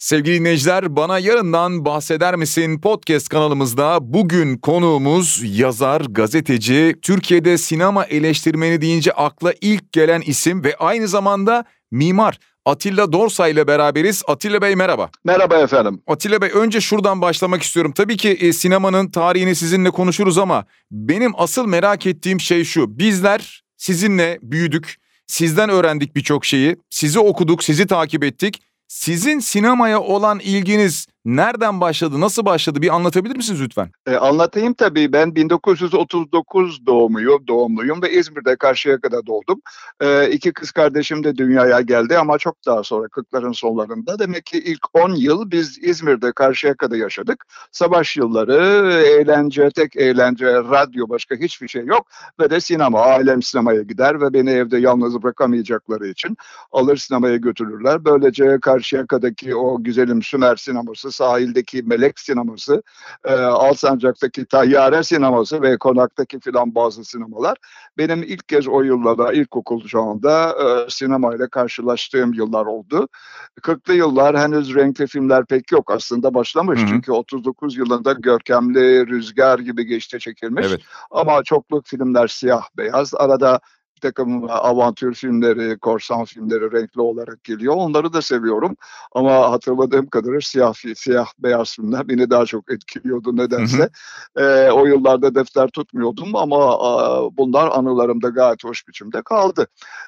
Sevgili dinleyiciler, Bana Yarından Bahseder Misin podcast kanalımızda bugün konuğumuz yazar, gazeteci, Türkiye'de sinema eleştirmeni deyince akla ilk gelen isim ve aynı zamanda mimar. Atilla Dorsa ile beraberiz. Atilla Bey merhaba. Merhaba efendim. Atilla Bey önce şuradan başlamak istiyorum. Tabii ki e, sinemanın tarihini sizinle konuşuruz ama benim asıl merak ettiğim şey şu. Bizler sizinle büyüdük. Sizden öğrendik birçok şeyi. Sizi okuduk, sizi takip ettik. Sizin sinemaya olan ilginiz nereden başladı, nasıl başladı bir anlatabilir misiniz lütfen? E, anlatayım tabii. Ben 1939 doğumluyum, doğumluyum ve İzmir'de Karşıyaka'da doğdum. E, iki kız kardeşim de dünyaya geldi ama çok daha sonra 40'ların sonlarında. Demek ki ilk 10 yıl biz İzmir'de Karşıyaka'da yaşadık. Savaş yılları, eğlence, tek eğlence, radyo başka hiçbir şey yok. Ve de sinema. Ailem sinemaya gider ve beni evde yalnız bırakamayacakları için alır sinemaya götürürler. Böylece Karşıyaka'daki o güzelim Sümer sineması sahildeki Melek sineması, e, Alsancak'taki Tayyare sineması ve Konak'taki filan bazı sinemalar benim ilk kez o yıllarda ilkokul çağında e, sinemayla karşılaştığım yıllar oldu. 40'lı yıllar henüz renkli filmler pek yok aslında başlamış. Hı hı. Çünkü 39 yılında Görkemli, Rüzgar gibi geçte çekilmiş. Evet. Ama çokluk filmler siyah beyaz. Arada bir takım avantür filmleri, korsan filmleri renkli olarak geliyor. Onları da seviyorum. Ama hatırladığım kadarıyla siyah, siyah beyaz filmler beni daha çok etkiliyordu nedense. Hı hı. E, o yıllarda defter tutmuyordum ama e, bunlar anılarımda gayet hoş biçimde kaldı.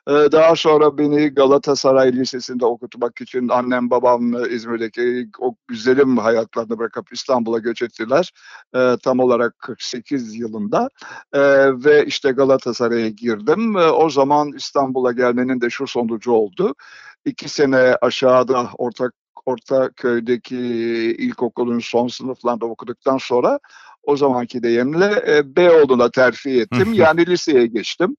E, daha sonra beni Galatasaray Lisesi'nde okutmak için annem babam İzmir'deki o güzelim hayatlarını bırakıp İstanbul'a göç ettiler. E, tam olarak 48 yılında. E, ve işte Galatasaray'a girdim o zaman İstanbul'a gelmenin de şu sonucu oldu. İki sene aşağıda ortak orta köydeki ilkokulun son sınıflarında okuduktan sonra o zamanki deyimle e, Beyoğlu'na terfi ettim. yani liseye geçtim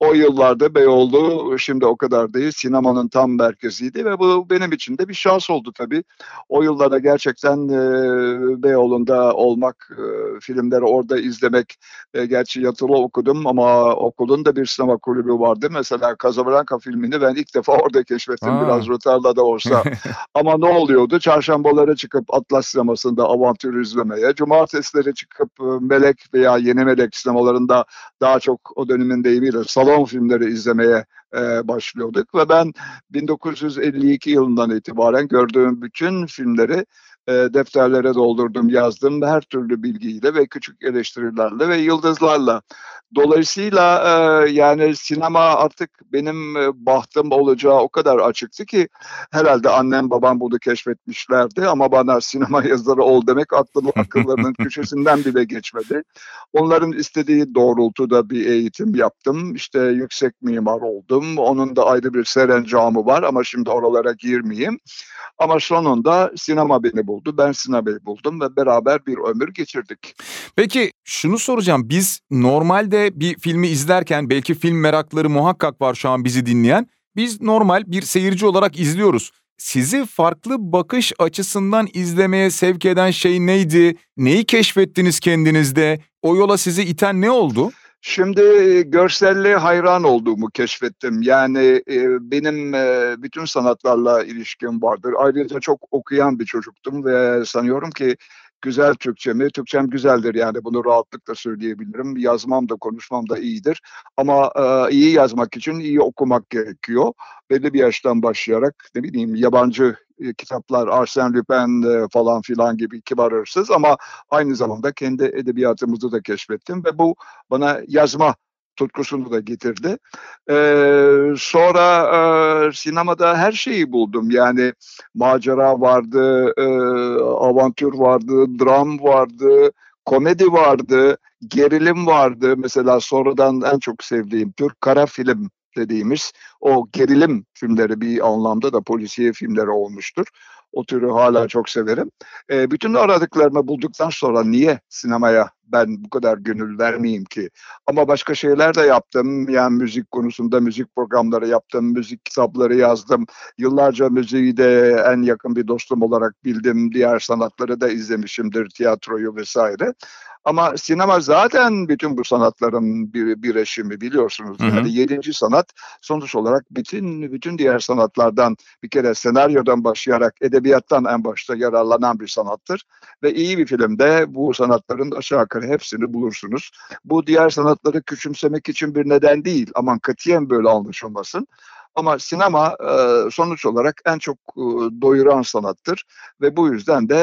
o yıllarda Beyoğlu şimdi o kadar değil sinemanın tam merkeziydi ve bu benim için de bir şans oldu tabii. O yıllarda gerçekten e, Beyoğlu'nda olmak, e, filmleri orada izlemek, e, gerçi yatılı okudum ama okulun da bir sinema kulübü vardı. Mesela Casablanca filmini ben ilk defa orada keşfettim Aa. biraz rötarla da olsa. ama ne oluyordu? Çarşambalara çıkıp Atlas sinemasında avantür izlemeye, cumartesileri çıkıp Melek veya Yeni Melek sinemalarında daha çok o dönemin deyimiyle salon salon filmleri izlemeye e, başlıyorduk ve ben 1952 yılından itibaren gördüğüm bütün filmleri e, defterlere doldurdum, yazdım her türlü bilgiyle ve küçük eleştirilerle ve yıldızlarla. Dolayısıyla e, yani sinema artık benim e, bahtım olacağı o kadar açıktı ki herhalde annem babam bunu keşfetmişlerdi ama bana sinema yazarı ol demek aklım akıllarının köşesinden bile geçmedi. Onların istediği doğrultuda bir eğitim yaptım. İşte yüksek mimar oldum. Onun da ayrı bir serencamı var ama şimdi oralara girmeyeyim. Ama sonunda sinema beni buldu. Ben sinemayı buldum ve beraber bir ömür geçirdik. Peki şunu soracağım. Biz normalde bir filmi izlerken belki film merakları muhakkak var şu an bizi dinleyen. Biz normal bir seyirci olarak izliyoruz. Sizi farklı bakış açısından izlemeye sevk eden şey neydi? Neyi keşfettiniz kendinizde? O yola sizi iten ne oldu? Şimdi görselliğe hayran olduğumu keşfettim. Yani e, benim e, bütün sanatlarla ilişkim vardır. Ayrıca çok okuyan bir çocuktum ve sanıyorum ki güzel Türkçemi, Türkçem güzeldir yani bunu rahatlıkla söyleyebilirim. Yazmam da konuşmam da iyidir. Ama e, iyi yazmak için iyi okumak gerekiyor. Belli bir yaştan başlayarak ne bileyim yabancı e, kitaplar Arsène Lupin e, falan filan gibi kibar hırsız ama aynı zamanda kendi edebiyatımızı da keşfettim ve bu bana yazma tutkusunu da getirdi. Ee, sonra e, sinemada her şeyi buldum. Yani macera vardı, e, avantür vardı, dram vardı, komedi vardı, gerilim vardı. Mesela sonradan en çok sevdiğim Türk kara film dediğimiz o gerilim filmleri bir anlamda da polisiye filmleri olmuştur. O türü hala çok severim. E, bütün aradıklarımı bulduktan sonra niye sinemaya ben bu kadar gönül vermeyeyim ki? Ama başka şeyler de yaptım. Yani müzik konusunda müzik programları yaptım, müzik kitapları yazdım. Yıllarca müziği de en yakın bir dostum olarak bildim. Diğer sanatları da izlemişimdir, tiyatroyu vesaire. Ama sinema zaten bütün bu sanatların bir birleşimi biliyorsunuz. Hı hı. Yani yedinci sanat sonuç olarak bütün bütün diğer sanatlardan bir kere senaryodan başlayarak edebiyattan en başta yararlanan bir sanattır. Ve iyi bir filmde bu sanatların aşağı yukarı hepsini bulursunuz. Bu diğer sanatları küçümsemek için bir neden değil. Aman katiyen böyle anlaşılmasın. Ama sinema e, sonuç olarak en çok e, doyuran sanattır ve bu yüzden de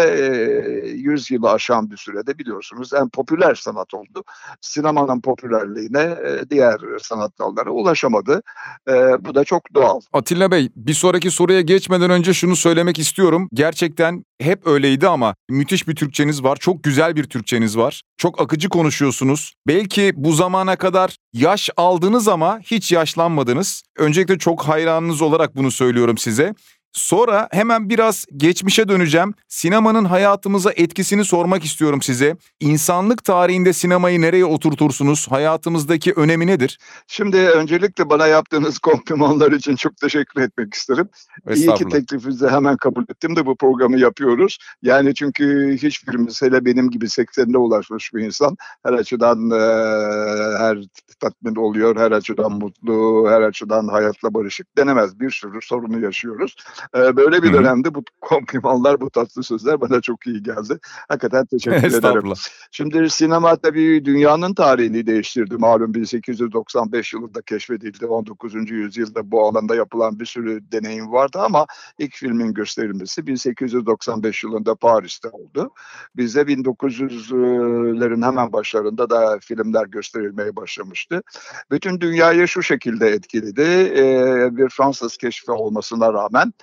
e, 100 yılı aşan bir sürede biliyorsunuz en popüler sanat oldu. Sinemanın popülerliğine e, diğer sanat dalları ulaşamadı. E, bu da çok doğal. Atilla Bey bir sonraki soruya geçmeden önce şunu söylemek istiyorum. Gerçekten hep öyleydi ama müthiş bir Türkçeniz var. Çok güzel bir Türkçeniz var. Çok akıcı konuşuyorsunuz. Belki bu zamana kadar yaş aldınız ama hiç yaşlanmadınız. Öncelikle çok hayranınız olarak bunu söylüyorum size. Sonra hemen biraz geçmişe döneceğim. Sinemanın hayatımıza etkisini sormak istiyorum size. İnsanlık tarihinde sinemayı nereye oturtursunuz? Hayatımızdaki önemi nedir? Şimdi öncelikle bana yaptığınız komplimanlar için çok teşekkür etmek isterim. İyi ki teklifinizi hemen kabul ettim de bu programı yapıyoruz. Yani çünkü hiçbirimiz hele benim gibi 80'de ulaşmış bir insan her açıdan e, her tatmin oluyor, her açıdan mutlu, her açıdan hayatla barışık denemez. Bir sürü sorunu yaşıyoruz. E, böyle bir dönemde bu komplimanlar, bu tatlı sözler bana çok iyi geldi. Hakikaten teşekkür ederim. Şimdi sinema tabii dünyanın tarihini değiştirdi. Malum 1895 yılında keşfedildi. 19. yüzyılda bu alanda yapılan bir sürü deneyim vardı ama ilk filmin gösterilmesi 1895 yılında Paris'te oldu. Bizde 1900'lerin hemen başlarında da filmler gösterilmeye başlamıştı. Bütün dünyayı şu şekilde etkiledi. Ee, bir Fransız keşfi olmasına rağmen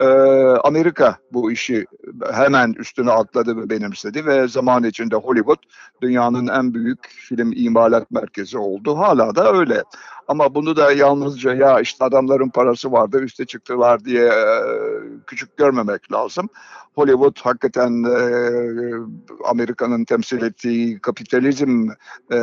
e, Amerika bu işi hemen üstüne atladı ve benimsedi ve zaman içinde Hollywood dünyanın en büyük film imalat merkezi oldu. Hala da öyle. Ama bunu da yalnızca ya işte adamların parası vardı üste çıktılar diye e, küçük görmemek lazım. Hollywood hakikaten e, Amerika'nın temsil ettiği kapitalizm e,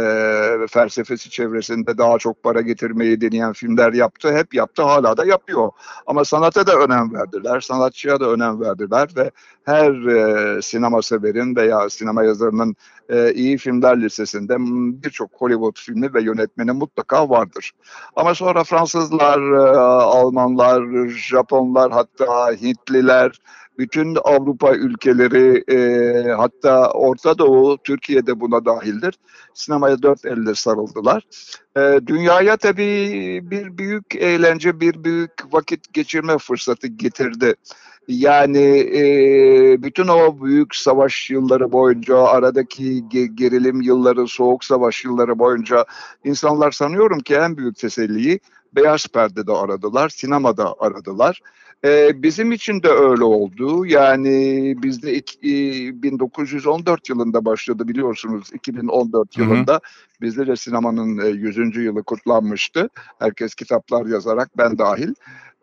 felsefesi çevresinde daha çok para getirmeyi deneyen filmler yaptı. Hep yaptı hala da yapıyor. Ama sanata da önem verdiler, sanatçıya da önem verdiler ve her e, sinema severin veya sinema yazarının e, iyi filmler listesinde birçok Hollywood filmi ve yönetmeni mutlaka vardır. Ama sonra Fransızlar, e, Almanlar, Japonlar hatta Hintliler, bütün Avrupa ülkeleri e, hatta Orta Doğu, Türkiye'de buna dahildir. Sinemaya dört elle sarıldılar. E, dünyaya tabii bir büyük eğlence, bir büyük vakit geçirme fırsatı getirdi. Yani e, bütün o büyük savaş yılları boyunca, aradaki gerilim yılları, soğuk savaş yılları boyunca insanlar sanıyorum ki en büyük teselliyi beyaz perdede aradılar, sinemada aradılar. Ee, bizim için de öyle oldu. Yani bizde iki, 1914 yılında başladı biliyorsunuz. 2014 hı hı. yılında bizde de sinemanın 100. yılı kutlanmıştı. Herkes kitaplar yazarak ben dahil.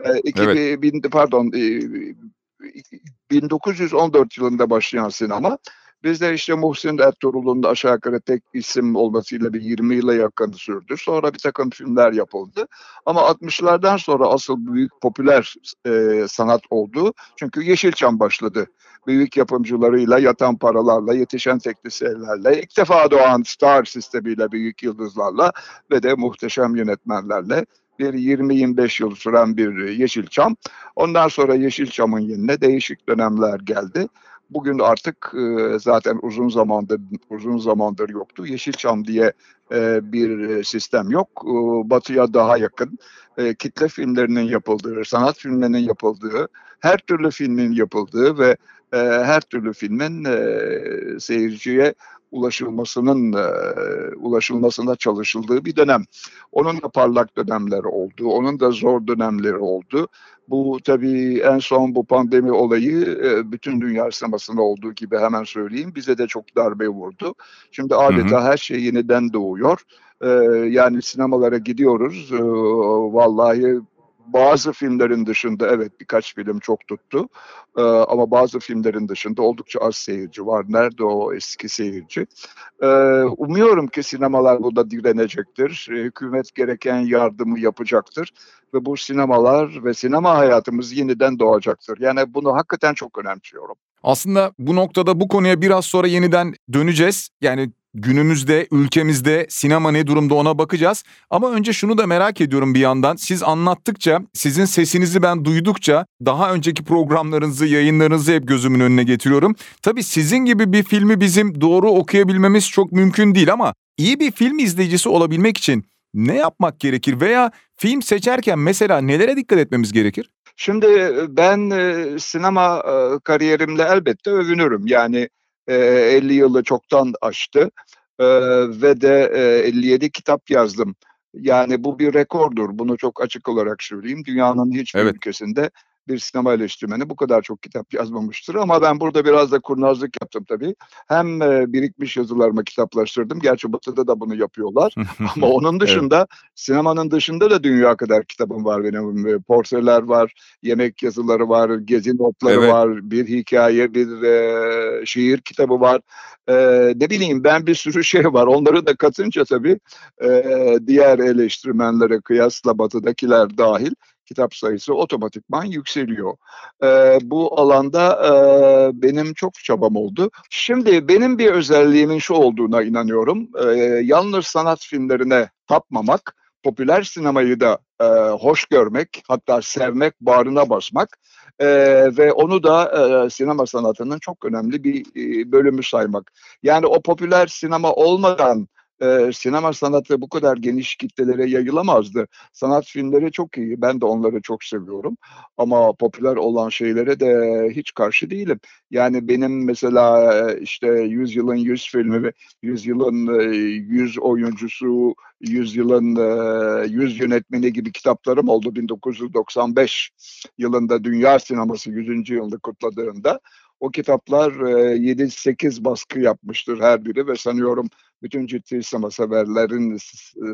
Ee, 2000, evet. bin, pardon 1914 yılında başlayan sinema Bizde işte Muhsin Ertuğrul'un da aşağı yukarı tek isim olmasıyla bir 20 yıla yakın sürdü. Sonra bir takım filmler yapıldı. Ama 60'lardan sonra asıl büyük popüler e, sanat oldu. Çünkü Yeşilçam başladı. Büyük yapımcılarıyla, yatan paralarla, yetişen teknisyenlerle, ilk defa doğan star sistemiyle, büyük yıldızlarla ve de muhteşem yönetmenlerle bir 20-25 yıl süren bir Yeşilçam. Ondan sonra Yeşilçam'ın yerine değişik dönemler geldi. Bugün artık e, zaten uzun zamandır uzun zamandır yoktu. Yeşilçam diye e, bir sistem yok. E, batı'ya daha yakın. E, kitle filmlerinin yapıldığı, sanat filmlerinin yapıldığı, her türlü filmin yapıldığı ve e, her türlü filmin e, seyirciye ulaşılmasının e, ulaşılmasına çalışıldığı bir dönem. Onun da parlak dönemleri oldu, onun da zor dönemleri oldu. Bu tabii en son bu pandemi olayı e, bütün dünya sinemasında olduğu gibi hemen söyleyeyim bize de çok darbe vurdu. Şimdi adeta hı hı. her şey yeniden doğuyor. E, yani sinemalara gidiyoruz. E, vallahi bazı filmlerin dışında evet birkaç film çok tuttu ee, ama bazı filmlerin dışında oldukça az seyirci var. Nerede o eski seyirci? Ee, umuyorum ki sinemalar burada direnecektir. Ee, hükümet gereken yardımı yapacaktır ve bu sinemalar ve sinema hayatımız yeniden doğacaktır. Yani bunu hakikaten çok önemsiyorum. Aslında bu noktada bu konuya biraz sonra yeniden döneceğiz. Yani Günümüzde ülkemizde sinema ne durumda ona bakacağız. Ama önce şunu da merak ediyorum bir yandan. Siz anlattıkça, sizin sesinizi ben duydukça daha önceki programlarınızı, yayınlarınızı hep gözümün önüne getiriyorum. Tabii sizin gibi bir filmi bizim doğru okuyabilmemiz çok mümkün değil ama iyi bir film izleyicisi olabilmek için ne yapmak gerekir veya film seçerken mesela nelere dikkat etmemiz gerekir? Şimdi ben sinema kariyerimle elbette övünürüm. Yani 50 yılı çoktan aştı ve de 57 kitap yazdım. Yani bu bir rekordur. Bunu çok açık olarak söyleyeyim. Dünyanın hiçbir evet. ülkesinde bir sinema eleştirmeni bu kadar çok kitap yazmamıştır. Ama ben burada biraz da kurnazlık yaptım tabii. Hem e, birikmiş yazılarımı kitaplaştırdım. Gerçi Batı'da da bunu yapıyorlar. Ama onun dışında evet. sinemanın dışında da dünya kadar kitabım var benim. Portreler var, yemek yazıları var, gezi notları evet. var, bir hikaye, bir e, şiir kitabı var. E, ne bileyim ben bir sürü şey var. Onları da katınca tabii e, diğer eleştirmenlere kıyasla Batı'dakiler dahil kitap sayısı otomatikman yükseliyor. E, bu alanda e, benim çok çabam oldu. Şimdi benim bir özelliğimin şu olduğuna inanıyorum. E, yalnız sanat filmlerine tapmamak, popüler sinemayı da e, hoş görmek, hatta sevmek, bağrına basmak e, ve onu da e, sinema sanatının çok önemli bir e, bölümü saymak. Yani o popüler sinema olmadan e, sinema sanatı bu kadar geniş kitlelere yayılamazdı. Sanat filmleri çok iyi. Ben de onları çok seviyorum. Ama popüler olan şeylere de hiç karşı değilim. Yani benim mesela işte 100 yılın 100 filmi, 100 yılın 100 oyuncusu, 100 yılın 100 yönetmeni gibi kitaplarım oldu 1995 yılında Dünya Sineması 100. yılını kutladığında. O kitaplar 7-8 baskı yapmıştır her biri ve sanıyorum bütün ciddi sinema severlerin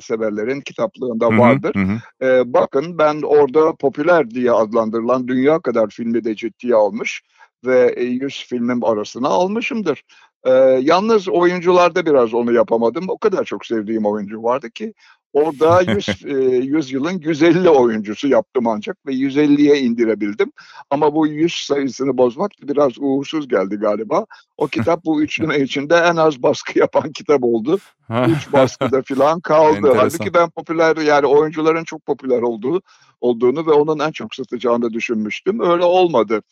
severlerin kitaplığında vardır. Hı hı. Ee, bakın ben orada popüler diye adlandırılan dünya kadar filmi de ciddiye almış ve 100 filmim arasına almışımdır. Ee, yalnız oyuncularda biraz onu yapamadım. O kadar çok sevdiğim oyuncu vardı ki Orada 100, 100 yılın 150 oyuncusu yaptım ancak ve 150'ye indirebildim. Ama bu 100 sayısını bozmak biraz uğursuz geldi galiba. O kitap bu üçlüme içinde en az baskı yapan kitap oldu. Üç baskıda falan kaldı. Halbuki ben popüler yani oyuncuların çok popüler olduğu olduğunu ve onun en çok satacağını düşünmüştüm. Öyle olmadı.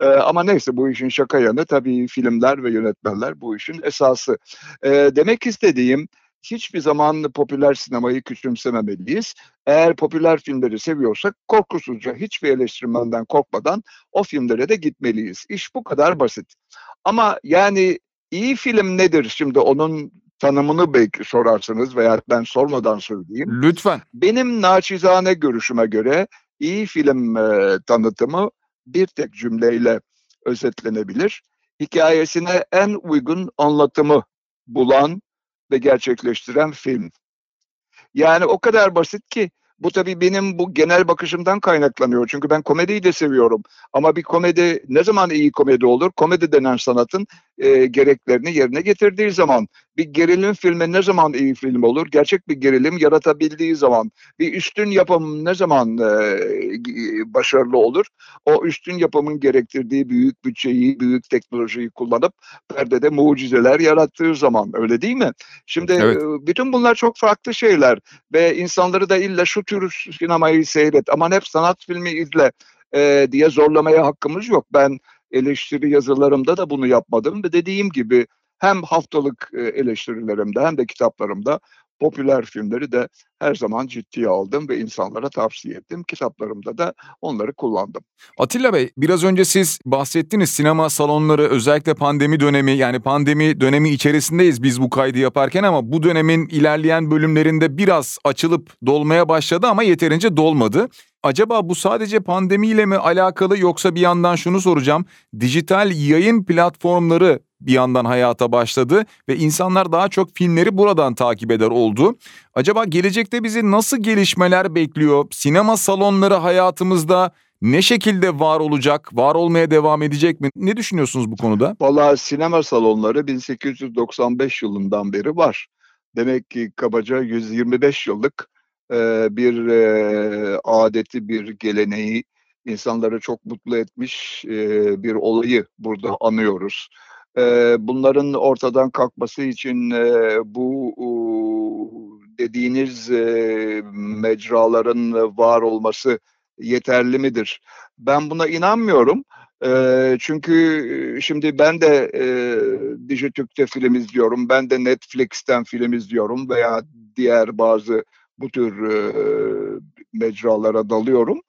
Ee, ama neyse bu işin şaka yanı tabii filmler ve yönetmenler bu işin esası. Ee, demek istediğim hiçbir zaman popüler sinemayı küçümsememeliyiz. Eğer popüler filmleri seviyorsak korkusuzca hiçbir eleştirmenden korkmadan o filmlere de gitmeliyiz. İş bu kadar basit. Ama yani iyi film nedir şimdi onun tanımını belki sorarsınız veya ben sormadan söyleyeyim. Lütfen. Benim naçizane görüşüme göre iyi film e, tanıtımı bir tek cümleyle özetlenebilir. Hikayesine en uygun anlatımı bulan ve gerçekleştiren film. Yani o kadar basit ki bu tabii benim bu genel bakışımdan kaynaklanıyor. Çünkü ben komediyi de seviyorum. Ama bir komedi ne zaman iyi komedi olur? Komedi denen sanatın e, gereklerini yerine getirdiği zaman. Bir gerilim filmi ne zaman iyi film olur? Gerçek bir gerilim yaratabildiği zaman. Bir üstün yapım ne zaman e, başarılı olur? O üstün yapımın gerektirdiği büyük bütçeyi, büyük teknolojiyi kullanıp perdede mucizeler yarattığı zaman. Öyle değil mi? Şimdi evet. e, bütün bunlar çok farklı şeyler ve insanları da illa şu tür sinemayı seyret aman hep sanat filmi izle e, diye zorlamaya hakkımız yok. Ben eleştiri yazılarımda da bunu yapmadım. Ve dediğim gibi hem haftalık e, eleştirilerimde hem de kitaplarımda popüler filmleri de her zaman ciddiye aldım ve insanlara tavsiye ettim. Kitaplarımda da onları kullandım. Atilla Bey, biraz önce siz bahsettiniz sinema salonları özellikle pandemi dönemi yani pandemi dönemi içerisindeyiz biz bu kaydı yaparken ama bu dönemin ilerleyen bölümlerinde biraz açılıp dolmaya başladı ama yeterince dolmadı. Acaba bu sadece pandemiyle mi alakalı yoksa bir yandan şunu soracağım. Dijital yayın platformları bir yandan hayata başladı ve insanlar daha çok filmleri buradan takip eder oldu. Acaba gelecekte bizi nasıl gelişmeler bekliyor? Sinema salonları hayatımızda ne şekilde var olacak, var olmaya devam edecek mi? Ne düşünüyorsunuz bu konuda? Vallahi sinema salonları 1895 yılından beri var. Demek ki kabaca 125 yıllık bir adeti, bir geleneği insanları çok mutlu etmiş bir olayı burada anıyoruz. Bunların ortadan kalkması için bu dediğiniz mecraların var olması yeterli midir? Ben buna inanmıyorum. Çünkü şimdi ben de e, Dijitürk'te film izliyorum, ben de Netflix'ten film izliyorum veya diğer bazı bu tür e, mecralara dalıyorum.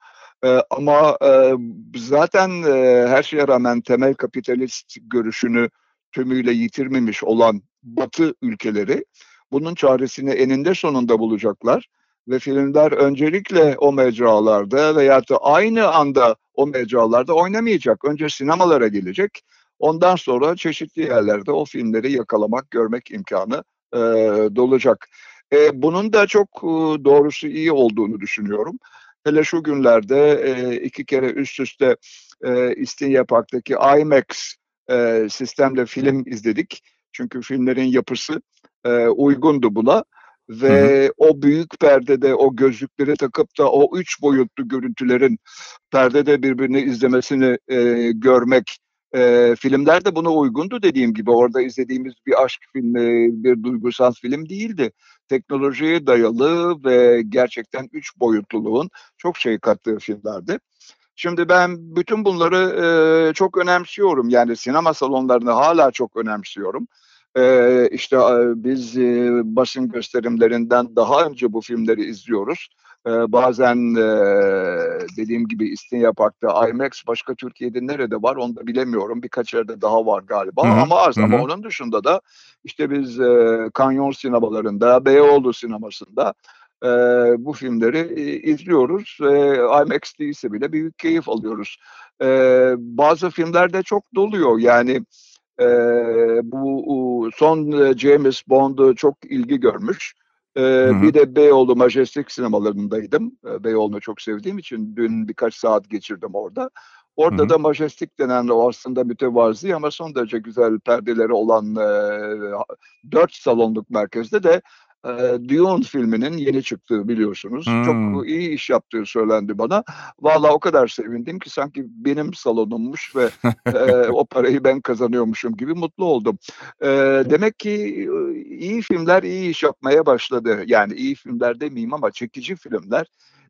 E, ama e, zaten e, her şeye rağmen temel kapitalist görüşünü tümüyle yitirmemiş olan Batı ülkeleri bunun çaresini eninde sonunda bulacaklar ve filmler öncelikle o mecralarda veya da aynı anda o mecralarda oynamayacak. Önce sinemalara gelecek. Ondan sonra çeşitli yerlerde o filmleri yakalamak, görmek imkanı e, dolacak. E, bunun da çok e, doğrusu iyi olduğunu düşünüyorum. Hele şu günlerde e, iki kere üst üste e, İstinye Park'taki IMAX e, sistemle film izledik. Çünkü filmlerin yapısı e, uygundu buna ve hı hı. o büyük perdede o gözlükleri takıp da o üç boyutlu görüntülerin perdede birbirini izlemesini e, görmek e, filmler de buna uygundu dediğim gibi orada izlediğimiz bir aşk filmi bir duygusal film değildi teknolojiye dayalı ve gerçekten üç boyutluluğun çok şey kattığı filmlerdi. Şimdi ben bütün bunları e, çok önemsiyorum. Yani sinema salonlarını hala çok önemsiyorum. E, işte e, biz e, basın gösterimlerinden daha önce bu filmleri izliyoruz. E, bazen e, dediğim gibi İstinye Park'ta IMAX başka Türkiye'de nerede var onu da bilemiyorum. Birkaç yerde daha var galiba Hı-hı. ama az. Hı-hı. Ama onun dışında da işte biz e, Kanyon sinemalarında, Beyoğlu sinemasında e, bu filmleri e, izliyoruz. E, IMAX değilse bile büyük keyif alıyoruz. E, bazı filmlerde çok doluyor yani e, bu son James Bond çok ilgi görmüş. E, bir de Beyoğlu Majestic sinemalarındaydım. Beyoğlu'nu çok sevdiğim için dün birkaç saat geçirdim orada. Orada Hı-hı. da Majestic denen o aslında mütevazi ama son derece güzel perdeleri olan e, 4 salonluk merkezde de e, Dune filminin yeni çıktığı biliyorsunuz. Hmm. Çok iyi iş yaptığı söylendi bana. Valla o kadar sevindim ki sanki benim salonummuş ve e, o parayı ben kazanıyormuşum gibi mutlu oldum. E, demek ki iyi filmler iyi iş yapmaya başladı. Yani iyi filmler demeyeyim ama çekici filmler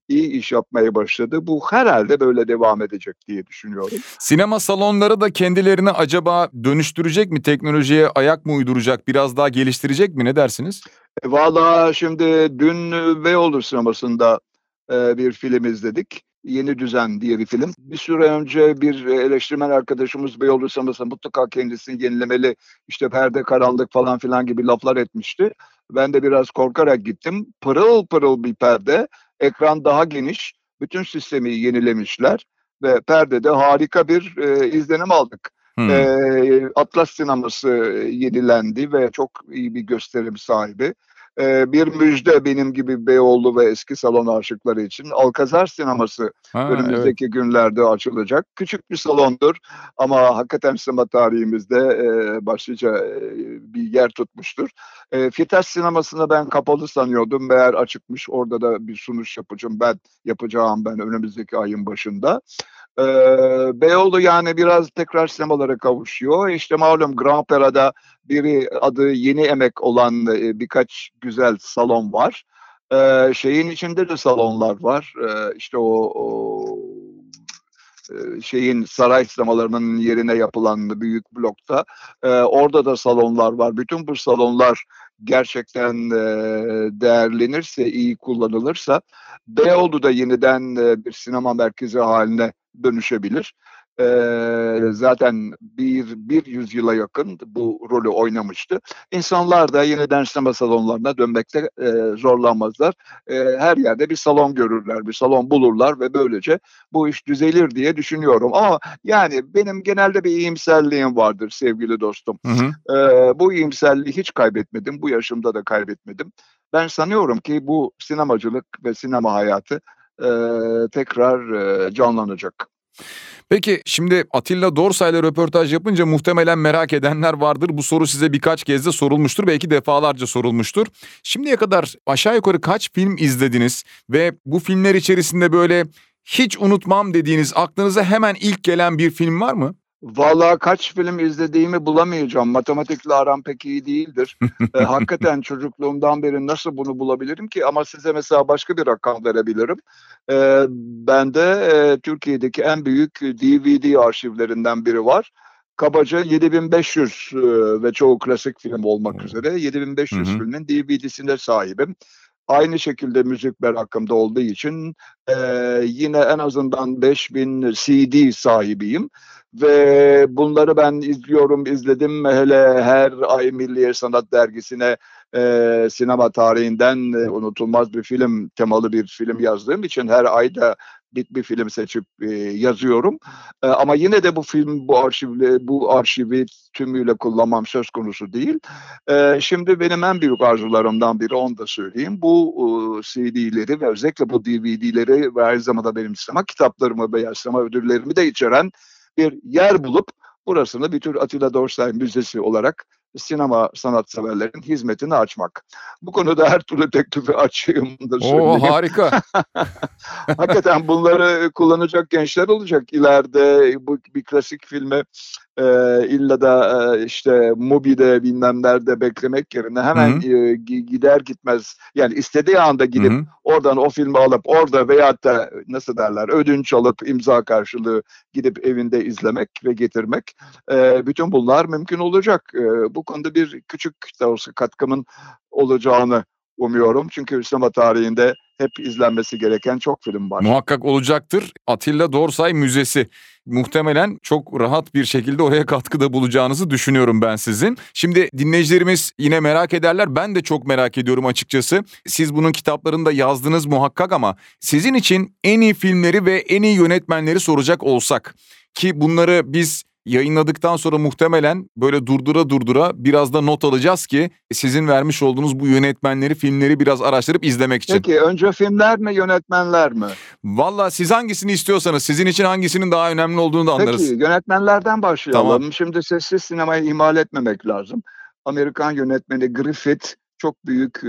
iyi iş yapmaya başladı. Bu herhalde böyle devam edecek diye düşünüyorum. Sinema salonları da kendilerini acaba dönüştürecek mi? Teknolojiye ayak mı uyduracak? Biraz daha geliştirecek mi? Ne dersiniz? E, Valla şimdi dün Beyoğlu sinemasında e, bir film izledik. Yeni Düzen diye bir film. Bir süre önce bir eleştirmen arkadaşımız Beyoğlu sinemasında mutlaka kendisini yenilemeli, işte perde karanlık falan filan gibi laflar etmişti. Ben de biraz korkarak gittim. Pırıl pırıl bir perde, ekran daha geniş, bütün sistemi yenilemişler ve perdede harika bir e, izlenim aldık. Hmm. E, Atlas sineması yenilendi ve çok iyi bir gösterim sahibi. E, bir müjde benim gibi Beyoğlu ve eski salon aşıkları için. Alkazar sineması ha, önümüzdeki evet. günlerde açılacak. Küçük bir salondur ama hakikaten sinema tarihimizde e, başlıca e, bir yer tutmuştur. E, Fitas sinemasını ben kapalı sanıyordum. Meğer açıkmış. Orada da bir sunuş yapacağım ben yapacağım ben önümüzdeki ayın başında. Ee, Beyoğlu yani biraz tekrar sinemalara kavuşuyor. İşte malum Grand Opera'da biri adı Yeni Emek olan e, birkaç güzel salon var. Ee, şeyin içinde de salonlar var. Ee, işte o, o e, şeyin saray sinemalarının yerine yapılan büyük blokta. Ee, orada da salonlar var. Bütün bu salonlar gerçekten e, değerlenirse, iyi kullanılırsa Beyoğlu da yeniden e, bir sinema merkezi haline dönüşebilir. E, zaten bir, bir yüzyıla yakın bu rolü oynamıştı. İnsanlar da yeniden sinema salonlarına dönmekte e, zorlanmazlar. E, her yerde bir salon görürler, bir salon bulurlar ve böylece bu iş düzelir diye düşünüyorum. Ama yani benim genelde bir iyimserliğim vardır sevgili dostum. Hı hı. E, bu iyimserliği hiç kaybetmedim, bu yaşımda da kaybetmedim. Ben sanıyorum ki bu sinemacılık ve sinema hayatı e, tekrar e, canlanacak. Peki şimdi Atilla Dorsa ile röportaj yapınca muhtemelen merak edenler vardır. Bu soru size birkaç kez de sorulmuştur. Belki defalarca sorulmuştur. Şimdiye kadar aşağı yukarı kaç film izlediniz ve bu filmler içerisinde böyle hiç unutmam dediğiniz aklınıza hemen ilk gelen bir film var mı? Valla kaç film izlediğimi bulamayacağım. Matematikle aram pek iyi değildir. e, hakikaten çocukluğumdan beri nasıl bunu bulabilirim ki? Ama size mesela başka bir rakam verebilirim. E, bende e, Türkiye'deki en büyük DVD arşivlerinden biri var. Kabaca 7500 e, ve çoğu klasik film olmak üzere 7500 hı hı. filmin DVD'sine sahibim. Aynı şekilde müzik merakımda olduğu için e, yine en azından 5000 CD sahibiyim. Ve bunları ben izliyorum, izledim. Hele her ay Milliye Sanat Dergisi'ne e, sinema tarihinden e, unutulmaz bir film, temalı bir film yazdığım için her ayda bir, bir film seçip e, yazıyorum. E, ama yine de bu film, bu arşivle, bu arşivi tümüyle kullanmam söz konusu değil. E, şimdi benim en büyük arzularımdan biri onu da söyleyeyim. Bu e, CD'leri ve özellikle bu DVD'leri ve aynı zamanda benim sinema kitaplarımı veya sinema ödüllerimi de içeren bir yer bulup burasını bir tür Atilla Dorsay Müzesi olarak sinema sanatseverlerin hizmetini açmak. Bu konuda her türlü teklifi açayım da söyleyeyim. Oo, harika. Hakikaten bunları kullanacak gençler olacak. İleride bu bir klasik filme e, illa da e, işte Mubi'de bilmem nerede beklemek yerine hemen e, gider gitmez yani istediği anda gidip Hı-hı. oradan o filmi alıp orada veyahut da nasıl derler ödünç alıp imza karşılığı gidip evinde izlemek ve getirmek e, bütün bunlar mümkün olacak. E, bu konuda bir küçük de olsa katkımın olacağını umuyorum. Çünkü sinema tarihinde hep izlenmesi gereken çok film var. Muhakkak olacaktır. Atilla Dorsay Müzesi. Muhtemelen çok rahat bir şekilde oraya katkıda bulacağınızı düşünüyorum ben sizin. Şimdi dinleyicilerimiz yine merak ederler. Ben de çok merak ediyorum açıkçası. Siz bunun kitaplarında yazdınız muhakkak ama sizin için en iyi filmleri ve en iyi yönetmenleri soracak olsak ki bunları biz yayınladıktan sonra muhtemelen böyle durdura durdura biraz da not alacağız ki sizin vermiş olduğunuz bu yönetmenleri, filmleri biraz araştırıp izlemek için. Peki önce filmler mi, yönetmenler mi? Valla siz hangisini istiyorsanız, sizin için hangisinin daha önemli olduğunu da anlarız. Peki yönetmenlerden başlayalım. Tamam. Şimdi sessiz sinemayı ihmal etmemek lazım. Amerikan yönetmeni Griffith çok büyük e,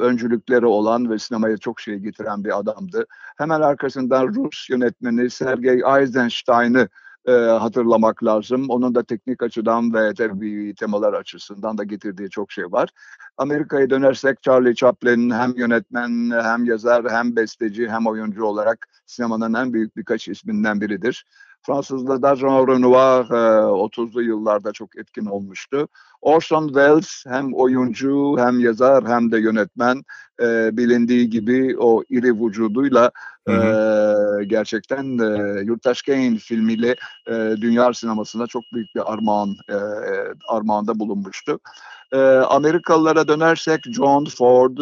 öncülükleri olan ve sinemaya çok şey getiren bir adamdı. Hemen arkasından Rus yönetmeni Sergei Eisenstein'ı e, hatırlamak lazım. Onun da teknik açıdan ve tabii temalar açısından da getirdiği çok şey var. Amerika'ya dönersek Charlie Chaplin hem yönetmen hem yazar hem besteci hem oyuncu olarak sinemanın en büyük birkaç isminden biridir. Fransız'da da Jean Renoir e, 30'lu yıllarda çok etkin olmuştu. Orson Welles hem oyuncu hem yazar hem de yönetmen e, bilindiği gibi o iri vücuduyla e, gerçekten e, Yurttaş Kane filmiyle e, dünya sinemasında çok büyük bir armağan e, armağanda bulunmuştu. E, Amerikalılara dönersek John Ford,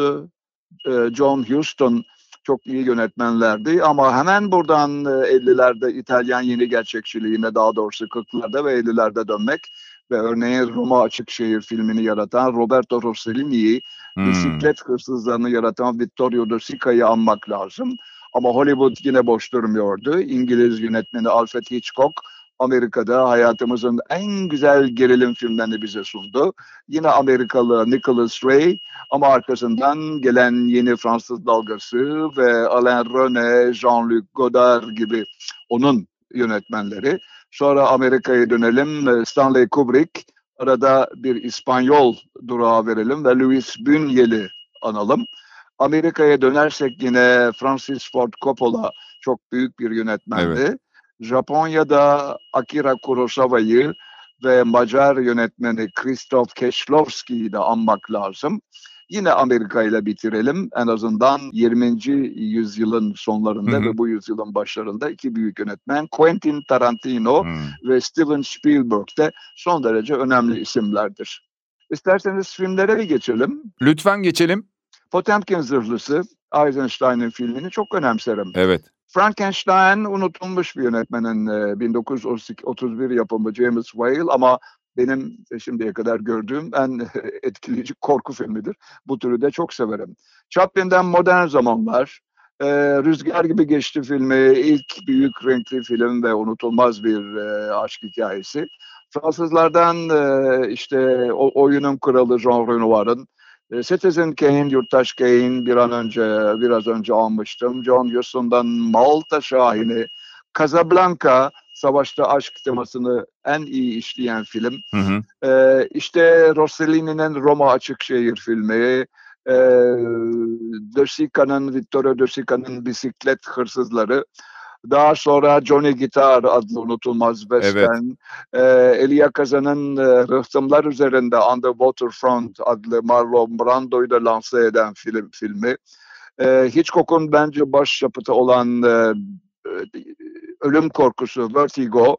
e, John Huston çok iyi yönetmenlerdi ama hemen buradan 50'lerde e, İtalyan yeni gerçekçiliğine daha doğrusu 40'larda ve 50'lerde dönmek ve örneğin Roma Açık Şehir filmini yaratan Roberto Rossellini'yi, hmm. bisiklet hırsızlarını yaratan Vittorio De Sica'yı anmak lazım. Ama Hollywood yine boş durmuyordu. İngiliz yönetmeni Alfred Hitchcock Amerika'da hayatımızın en güzel gerilim filmlerini bize sundu. Yine Amerikalı Nicholas Ray ama arkasından gelen yeni Fransız dalgası ve Alain René, Jean-Luc Godard gibi onun yönetmenleri. Sonra Amerika'ya dönelim. Stanley Kubrick, arada bir İspanyol durağı verelim ve Louis Buñuel'i analım. Amerika'ya dönersek yine Francis Ford Coppola çok büyük bir yönetmendi. Evet. Japonya'da Akira Kurosawa'yı ve Macar yönetmeni Krzysztof Kieślowski'yi de anmak lazım. Yine Amerika ile bitirelim. En azından 20. yüzyılın sonlarında hı hı. ve bu yüzyılın başlarında iki büyük yönetmen Quentin Tarantino hı. ve Steven Spielberg de son derece önemli isimlerdir. İsterseniz filmlere bir geçelim. Lütfen geçelim. Potemkin Zırhlısı, Eisenstein'in filmini çok önemserim. Evet. Frankenstein unutulmuş bir yönetmenin 1931 e, yapımı James Whale ama benim şimdiye kadar gördüğüm en etkileyici korku filmidir. Bu türü de çok severim. Chaplin'den Modern Zamanlar, e, Rüzgar gibi geçti filmi, ilk büyük renkli film ve unutulmaz bir e, aşk hikayesi. Fransızlardan e, işte o, oyunun kralı Jean Renoir'ın e, Citizen Kane, Yurttaş Kane bir an önce, biraz önce almıştım. John Huston'dan Malta Şahini, Casablanca, savaşta aşk temasını en iyi işleyen film. Hı hı. Ee, işte Rossellini'nin Roma Açık Şehir filmi, e, De Sica'nın, Vittorio De Sica'nın Bisiklet Hırsızları, daha sonra Johnny Guitar adlı unutulmaz western, e, Elia Kazan'ın e, Rıhtımlar Üzerinde On the Waterfront adlı Marlon Brando'yu da lanse eden film filmi, e, Hitchcock'un bence başyapıtı olan e, e, Ölüm Korkusu, Vertigo,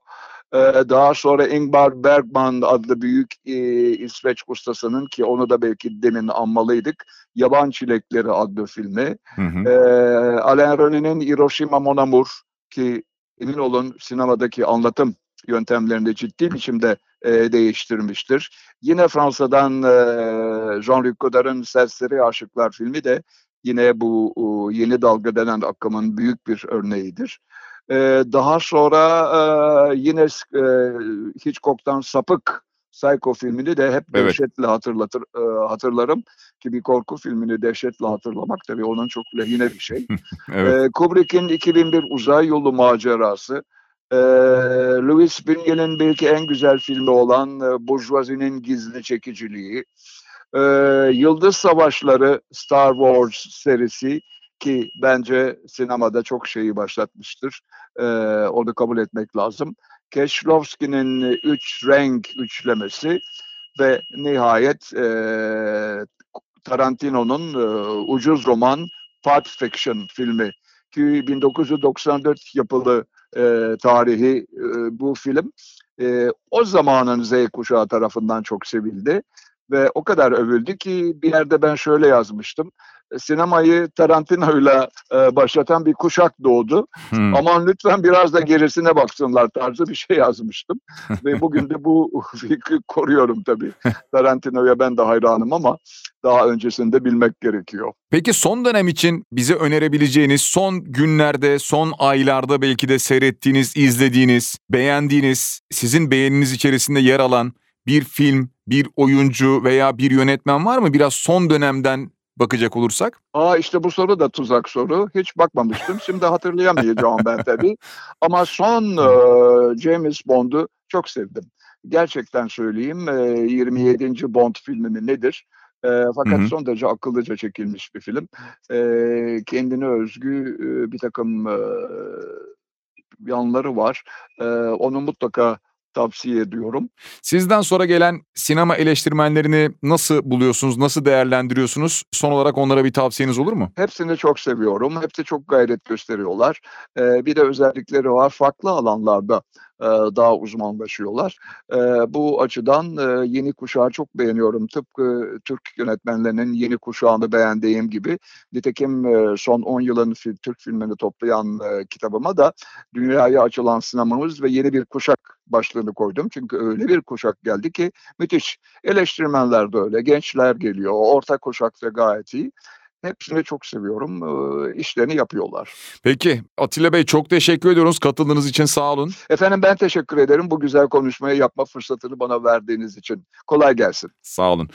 e, daha sonra Ingmar Bergman adlı büyük e, İsveç ustasının ki onu da belki demin anmalıydık, Yaban Çilekleri adlı filmi, Hı hı. e, Alain René'nin Hiroshima Mon Amour ki emin olun sinemadaki anlatım yöntemlerini ciddi biçimde e, değiştirmiştir. Yine Fransa'dan e, Jean-Luc Godard'ın Serseri Aşıklar filmi de yine bu o, yeni dalga denen akımın büyük bir örneğidir. E, daha sonra e, yine e, Hitchcock'tan Sapık Psycho filmini de hep Evet. dehşetle hatırlatır e, hatırlarım ki bir korku filmini dehşetle hatırlamak tabii onun çok lehine bir şey. Evet. Ee, Kubrick'in 2001 Uzay Yolu Macerası, ee, Louis Bünye'nin belki en güzel filmi olan e, Burjuvazi'nin Gizli Çekiciliği, ee, Yıldız Savaşları Star Wars serisi ki bence sinemada çok şeyi başlatmıştır. Ee, onu kabul etmek lazım. Keşlovski'nin Üç Renk üçlemesi ve nihayet e, Tarantino'nun e, ucuz roman Pulp Fiction filmi ki 1994 yapılı e, tarihi e, bu film e, o zamanın Z kuşağı tarafından çok sevildi ve o kadar övüldü ki bir yerde ben şöyle yazmıştım. Sinemayı Tarantino'yla e, başlatan bir kuşak doğdu. Hı. Aman lütfen biraz da gerisine baksınlar tarzı bir şey yazmıştım. Ve bugün de bu fikri koruyorum tabii. Tarantino'ya ben de hayranım ama daha öncesinde bilmek gerekiyor. Peki son dönem için bize önerebileceğiniz, son günlerde, son aylarda belki de seyrettiğiniz, izlediğiniz, beğendiğiniz, sizin beğeniniz içerisinde yer alan bir film, bir oyuncu veya bir yönetmen var mı? Biraz son dönemden bakacak olursak. Aa işte bu soru da tuzak soru. Hiç bakmamıştım. Şimdi hatırlayamayacağım ben tabii. Ama son e, James Bond'u çok sevdim. Gerçekten söyleyeyim. e, 27. Bond filmi mi nedir? E, fakat Hı hı. son derece akıllıca çekilmiş bir film. E, kendine özgü e, bir takım e, yanları var. E, onu mutlaka tavsiye ediyorum. Sizden sonra gelen sinema eleştirmenlerini nasıl buluyorsunuz, nasıl değerlendiriyorsunuz? Son olarak onlara bir tavsiyeniz olur mu? Hepsini çok seviyorum. Hepsi çok gayret gösteriyorlar. Ee, bir de özellikleri var. Farklı alanlarda daha uzmanlaşıyorlar. Bu açıdan yeni kuşağı çok beğeniyorum. Tıpkı Türk yönetmenlerinin yeni kuşağını beğendiğim gibi. Nitekim son 10 yılın Türk filmini toplayan kitabıma da dünyaya açılan sinemamız ve yeni bir kuşak başlığını koydum. Çünkü öyle bir kuşak geldi ki müthiş. Eleştirmenler de öyle. Gençler geliyor. Orta kuşak da gayet iyi. Hepsini çok seviyorum. Ee, işlerini yapıyorlar. Peki Atilla Bey çok teşekkür ediyoruz katıldığınız için sağ olun. Efendim ben teşekkür ederim bu güzel konuşmayı yapma fırsatını bana verdiğiniz için. Kolay gelsin. Sağ olun.